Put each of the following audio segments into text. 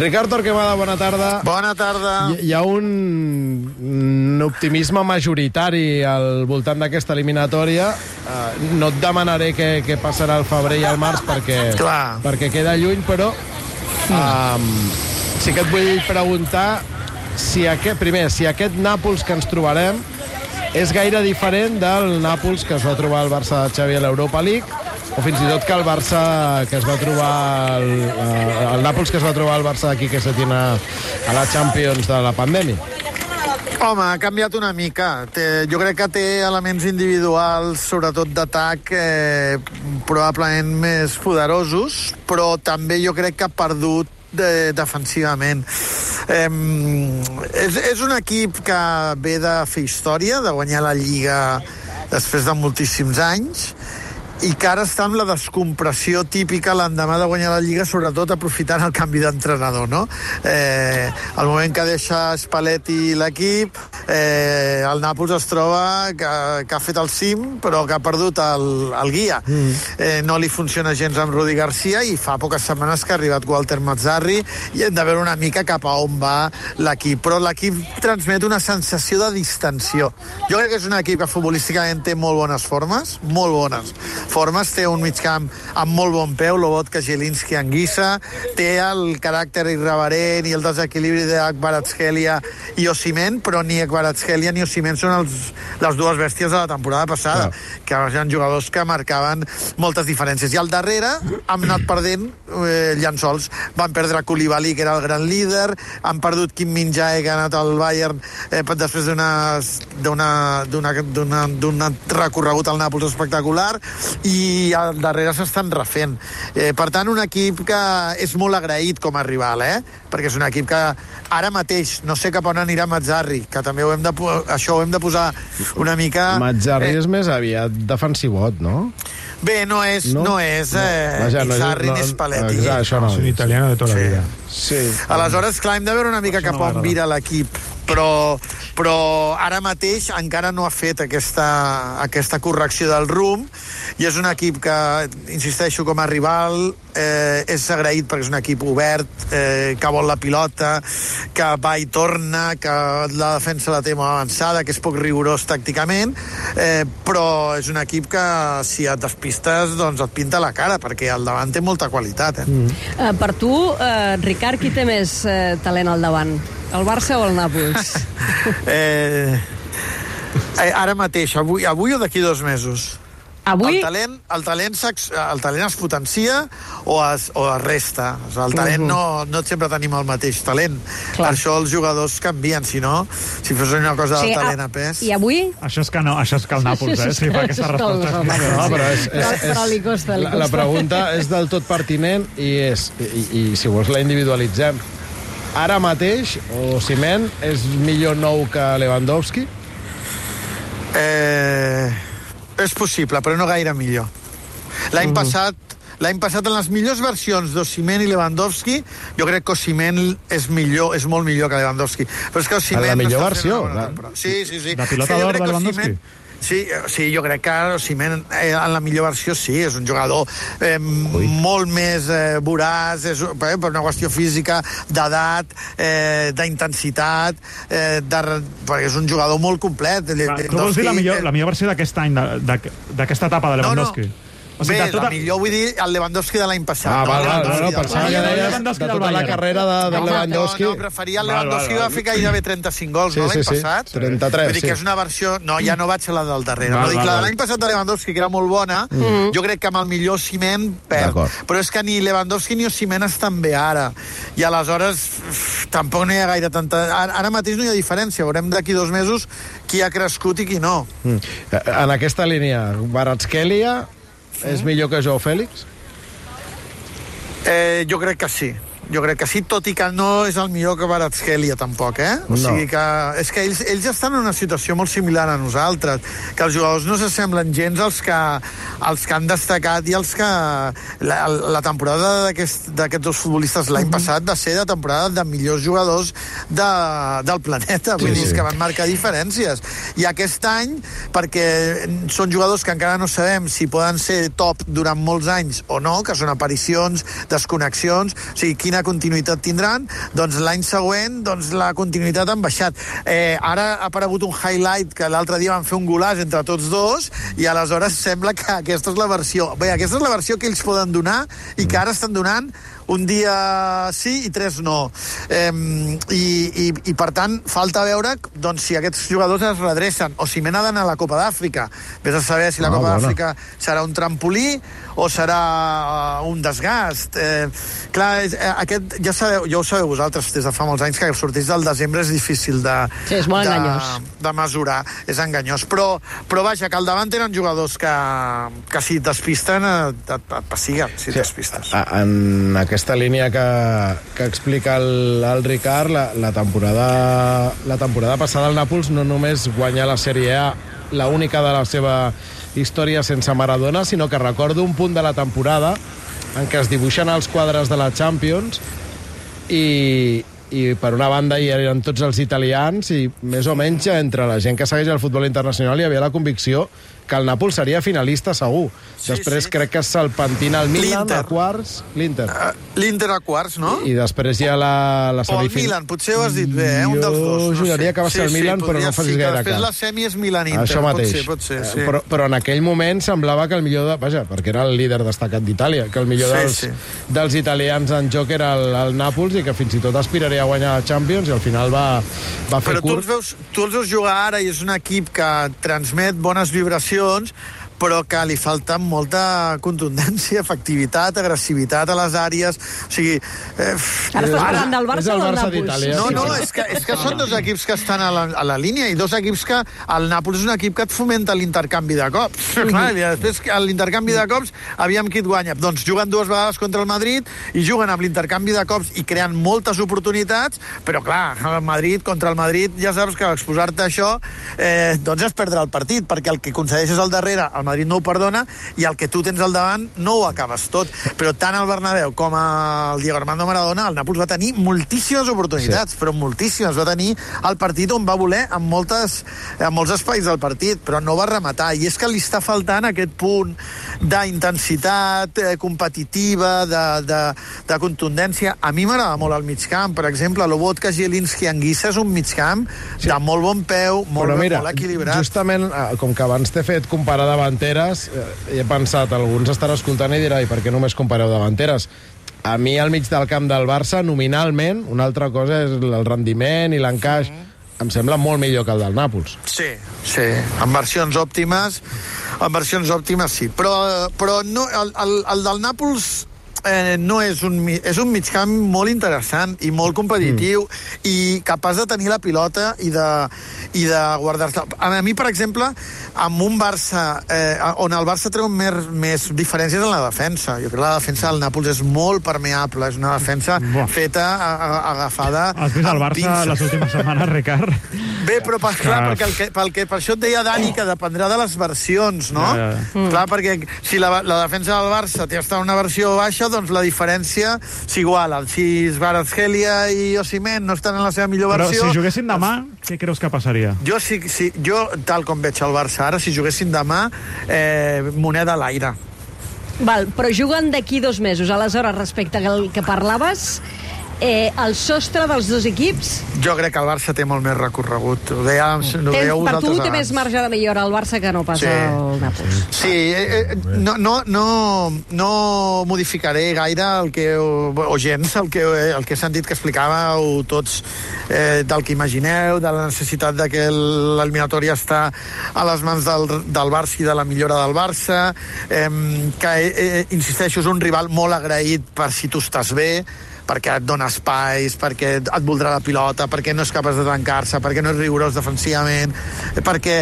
Ricard Torquemada, bona tarda. Bona tarda. Hi, hi ha un, un optimisme majoritari al voltant d'aquesta eliminatòria. Uh, no et demanaré què, què passarà al febrer i al març perquè, Clar. perquè queda lluny, però um, sí que et vull preguntar si aquest, primer, si aquest Nàpols que ens trobarem és gaire diferent del Nàpols que es va trobar el Barça de Xavi a l'Europa League o fins i tot que el Barça que es va trobar el, eh, el Nàpols que es va trobar el Barça d'aquí que se tiene a la Champions de la pandèmia. Home, ha canviat una mica. Té, jo crec que té elements individuals, sobretot d'atac, eh, probablement més poderosos, però també jo crec que ha perdut de, defensivament. Eh, és, és un equip que ve de fer història, de guanyar la Lliga després de moltíssims anys, i que ara està amb la descompressió típica l'endemà de guanyar la Lliga, sobretot aprofitant el canvi d'entrenador, no? Eh, el moment que deixa Spalletti l'equip, eh, el Nàpols es troba que, que ha fet el cim, però que ha perdut el, el guia. Mm. Eh, no li funciona gens amb Rudi Garcia i fa poques setmanes que ha arribat Walter Mazzarri i hem de veure una mica cap a on va l'equip. Però l'equip transmet una sensació de distensió. Jo crec que és un equip que futbolísticament té molt bones formes, molt bones formes, té un migcamp amb molt bon peu, Lobotka, Zielinski, Anguissa, té el caràcter irreverent i el desequilibri d'Akbaratskelia i Osimen, però ni Akbaratskelia ni Osimen són els, les dues bèsties de la temporada passada, Clar. que eren jugadors que marcaven moltes diferències. I al darrere han anat perdent eh, llençols. Van perdre Koulibaly, que era el gran líder, han perdut Kim Min-jae, que ha anat al Bayern eh, després d'un recorregut al Nàpols espectacular, i al darrere s'estan refent. Eh, per tant, un equip que és molt agraït com a rival, eh? perquè és un equip que ara mateix, no sé cap on anirà Mazzarri, que també ho hem de, això ho hem de posar una mica... Mazzarri és més aviat defensivot, no? Bé, no és, no, no és eh, Vaja, no és- Izzarri no- ni Spalletti. Exacte, això no. Es un italiano de toda Sí. la vida. Sí. Aleshores, clar, hem de veure una mica cap no on vira l'equip, però, però ara mateix encara no ha fet aquesta, aquesta correcció del rumb i és un equip que, insisteixo, com a rival eh, és agraït perquè és un equip obert, eh, que vol la pilota, que va i torna, que la defensa la té molt avançada, que és poc rigorós tàcticament, eh, però és un equip que si et despistes doncs et pinta la cara, perquè al davant té molta qualitat. Eh? Mm. Uh, per tu, uh, Ricard, qui té més uh, talent al davant? El Barça o el Nàpols? Eh, eh, ara mateix, avui, avui o d'aquí dos mesos? Avui? El talent, el, talent el talent es potencia o es, o es resta. O sigui, el talent no, no sempre tenim el mateix talent. Clar. Per això els jugadors canvien, si no, si fos una cosa del talent a pes... I avui? Això és que no, això és que el Nàpols, eh? Sí, fa aquesta resposta. No, però, és, és, és, però li costa, li la, la costa. pregunta és del tot pertinent i, és, i, i si vols la individualitzem. Ara mateix, Osimhen és millor nou que Lewandowski? Eh, és possible, però no gaire millor. L'any Mhm. passat L'any passat, en les millors versions d'Osimen i Lewandowski, jo crec que Osimen és millor, és molt millor que Lewandowski. Però és que Osimen... En la millor versió, bona temporada. Sí, sí, sí. De pilota d'or de Lewandowski? Osimhen- Sí, eh, sí, jo crec que Osimhen eh, en la millor versió sí, és un jugador eh, molt més eh, voraç, és, un- per, una qüestió física, d'edat, eh, d'intensitat, eh, de, perquè és un jugador molt complet. Va, Tu vols dir la millor, la millor versió d'aquest any, de- de- d'aquesta etapa de Lewandowski? No, no. O sigui, Bé, de tota... la millor vull dir el Lewandowski de l'any passat. Ah, val, val, no, no, pensava que deies Lewandowski de del tota la carrera de, de Home, Lewandowski. No, no, preferia el Lewandowski, va fer gairebé 35 gols, Sí, no, l'any sí, sí. passat? 33, Vull dir que és una versió... No, ja no vaig a la del darrere. Val, no, dic, val, la de l'any passat de Lewandowski, que era molt bona, Mm. jo crec que amb el millor ciment perd. Però és que ni Lewandowski ni Osimhen estan bé ara. I aleshores tampoc no hi ha gaire tanta... Ara, ara mateix no hi ha diferència. Veurem d'aquí dos mesos qui ha crescut i qui no. Mm. En aquesta línia, Baratskelia és millor que Joao Fèlix? Eh, jo crec que sí. Jo crec que sí, tot i que no és el millor que Baratskelia, tampoc, eh? O No. sigui que... És que ells, ells estan en una situació molt similar a nosaltres, que els jugadors no s'assemblen gens als que, als que han destacat i els que... La, la temporada d'aquests d'aquest dos futbolistes l'any passat va ser de temporada de millors jugadors de, del planeta, vull Sí, dir, sí. que van marcar diferències. I aquest any, perquè són jugadors que encara no sabem si poden ser top durant molts anys o no, que són aparicions, desconnexions, o sigui, quina quina continuïtat tindran, doncs l'any següent doncs, la continuïtat han baixat. Eh, ara ha aparegut un highlight que l'altre dia van fer un golàs entre tots dos i aleshores sembla que aquesta és la versió... Bé, aquesta és la versió que ells poden donar i que ara estan donant un dia sí i tres no. Eh, i, i, I, per tant, falta veure doncs, si aquests jugadors es redrecen o si m'he d'anar a la Copa d'Àfrica. Vés a saber si la Ah, Copa d'Àfrica serà un trampolí o serà uh, un desgast. Eh, clar, és, eh, aquest, ja, sabeu, ja ho sabeu vosaltres des de fa molts anys que sortir del desembre és difícil de, Sí, és molt de, enganyós. de mesurar. És enganyós. Però, però vaja, que al davant tenen jugadors que, que si et despisten et, et, et pessiguen, si et despistes. A- En aquesta línia que, que explica el, el Ricard, la, la, temporada, la temporada passada el Nàpols no només guanyar la Sèrie A, la única de la seva història sense Maradona, sinó que recordo un punt de la temporada en què es dibuixen els quadres de la Champions i, i per una banda hi eren tots els italians i més o menys entre la gent que segueix el futbol internacional hi havia la convicció que el Nàpols seria finalista segur. Sí, després sí. crec que se'l pentina el Milan a quarts, l'Inter. Uh, L'Inter a quarts, no? I després hi ha la, la O el semifinal. Milan, potser ho has dit bé, eh? un dels dos. Jo juraria que va ser el Milan, però podria no facis sí, gaire després cas. la semi és Milan-Inter. Això mateix. Pot ser, pot ser, Eh, sí. Però, però en aquell moment semblava que el millor... De, vaja, perquè era el líder destacat d'Itàlia, que el millor Sí, dels, sí. dels italians en joc era el, el Nàpols i que fins i tot aspiraria a guanyar la Champions i al final va, va fer Però curt. veus, tu els veus jugar ara i és un equip que transmet bones vibracions, condicions però que li falta molta contundència, efectivitat, agressivitat a les àrees. O sigui... Eh, Ara estàs parlant del és Barça o del Barça Nàpols? No, no, és que, és que són dos equips que estan a la, a la línia i dos equips que el Nàpols és un equip que et fomenta l'intercanvi de cops. Clar, i després que l'intercanvi de cops, aviam qui et guanya. Doncs juguen dues vegades contra el Madrid i juguen amb l'intercanvi de cops i creen moltes oportunitats, però clar, el Madrid contra el Madrid ja saps que exposar-te a això eh, doncs és perdre el partit, perquè el que concedeixes al darrere, el Madrid no ho perdona i el que tu tens al davant no ho acabes tot. Però tant el Bernabéu com el Diego Armando Maradona, el Nàpols va tenir moltíssimes oportunitats, sí. però moltíssimes. Va tenir el partit on va voler en, moltes, en molts espais del partit, però no va rematar. I és que li està faltant aquest punt d'intensitat eh, competitiva, de, de, de contundència. A mi m'agrada molt el migcamp. Per exemple, Lobotka, Zielinski, Anguissa és un migcamp sí. de molt bon peu, molt, Però mira, molt equilibrat. justament, eh, com que abans t'he fet comparar davanteres, eh, he pensat, alguns estan escoltant i dirà, i per què només compareu davanteres? A mi, al mig del camp del Barça, nominalment, una altra cosa és el rendiment i l'encaix, em sembla molt millor que el del Nàpols. Sí, sí, en versions òptimes, en versions òptimes sí, però, però no, el, el, el del Nàpols eh, no és un, és un migcamp molt interessant i molt competitiu mm. i capaç de tenir la pilota i de, i de guardar-se. A mi, per exemple, amb un Barça eh, on el Barça treu més, més diferències en la defensa. Jo crec que la defensa del Nàpols és molt permeable, és una defensa Buah. feta, a, a, agafada Has vist el Barça pinces. les últimes setmanes, Ricard? Bé, però per, clar, perquè el que, pel que, per això et deia Dani que dependrà de les versions, no? Ja, ja. Mm. Clar, perquè si la, la defensa del Barça té una versió baixa, doncs la diferència s'iguala. Si Svarazgelia i Osimhen no estan en la seva millor Però versió... si juguessin demà, què creus que passaria? Jo, si, si, jo, tal com veig el Barça ara, si juguessin demà, eh, moneda a l'aire. Val, però juguen d'aquí dos mesos. Aleshores, respecte al que parlaves, eh, el sostre dels dos equips, Jo crec que el Barça té molt més recorregut. Ho deia, ho deia per tu té abans. més marge de millora el Barça que no pas Sí. el Nàpols. Sí, eh, eh, no, no, no, no modificaré gaire el que, o gens el que, el que he sentit que explicàveu tots eh, del que imagineu, de la necessitat de que l'eliminatòria està a les mans del, del Barça i de la millora del Barça, eh, que, eh, insisteixo, és un rival molt agraït per si tu estàs bé, perquè et dona espais, perquè et voldrà la pilota, perquè no és capaç de tancar-se, perquè no és rigorós defensivament, perquè,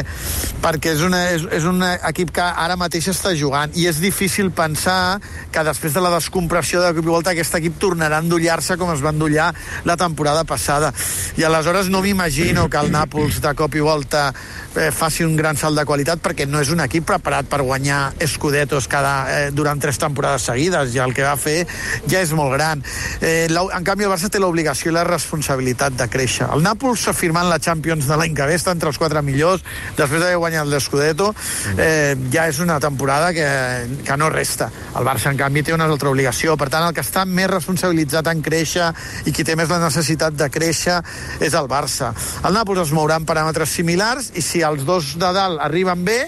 perquè és, una, és, és un equip que ara mateix està jugant i és difícil pensar que després de la descompressió de cop i volta aquest equip tornarà a endollar-se com es va endollar la temporada passada. I aleshores no m'imagino que el Nàpols de cop i volta eh, faci un gran salt de qualitat perquè no és un equip preparat per guanyar escudetos cada, eh, durant tres temporades seguides i el que va fer ja és molt gran. Eh, Eh, en canvi, el Barça té l'obligació i la responsabilitat de créixer. El Nàpols s'ha firmat la Champions de l'any que ve, està entre els quatre millors, després d'haver guanyat l'Escudeto, eh, ja és una temporada que, que no resta. El Barça, en canvi, té una altra obligació. Per tant, el que està més responsabilitzat en créixer i qui té més la necessitat de créixer és el Barça. El Nàpols es mourà en paràmetres similars i si els dos de dalt arriben bé,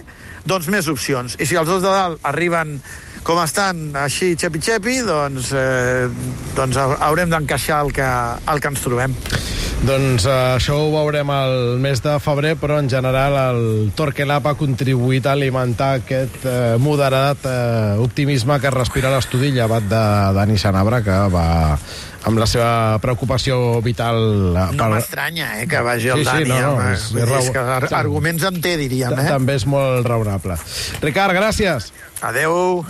doncs més opcions. I si els dos de dalt arriben com estan així xepi-xepi, doncs, eh, doncs haurem d'encaixar el, que, el que ens trobem. Doncs uh, això ho veurem el mes de febrer, però en general el Torquelab ha contribuït a alimentar aquest uh, moderat uh, optimisme que respira l'estudi llevat de Dani Sanabra, que va amb la seva preocupació vital... Per... No m'estranya, eh, que vagi el sí, Dani. Sí, no, no, és, és, és que arguments en té, diríem. Eh? També és molt raonable. Ricard, gràcies. Adeu.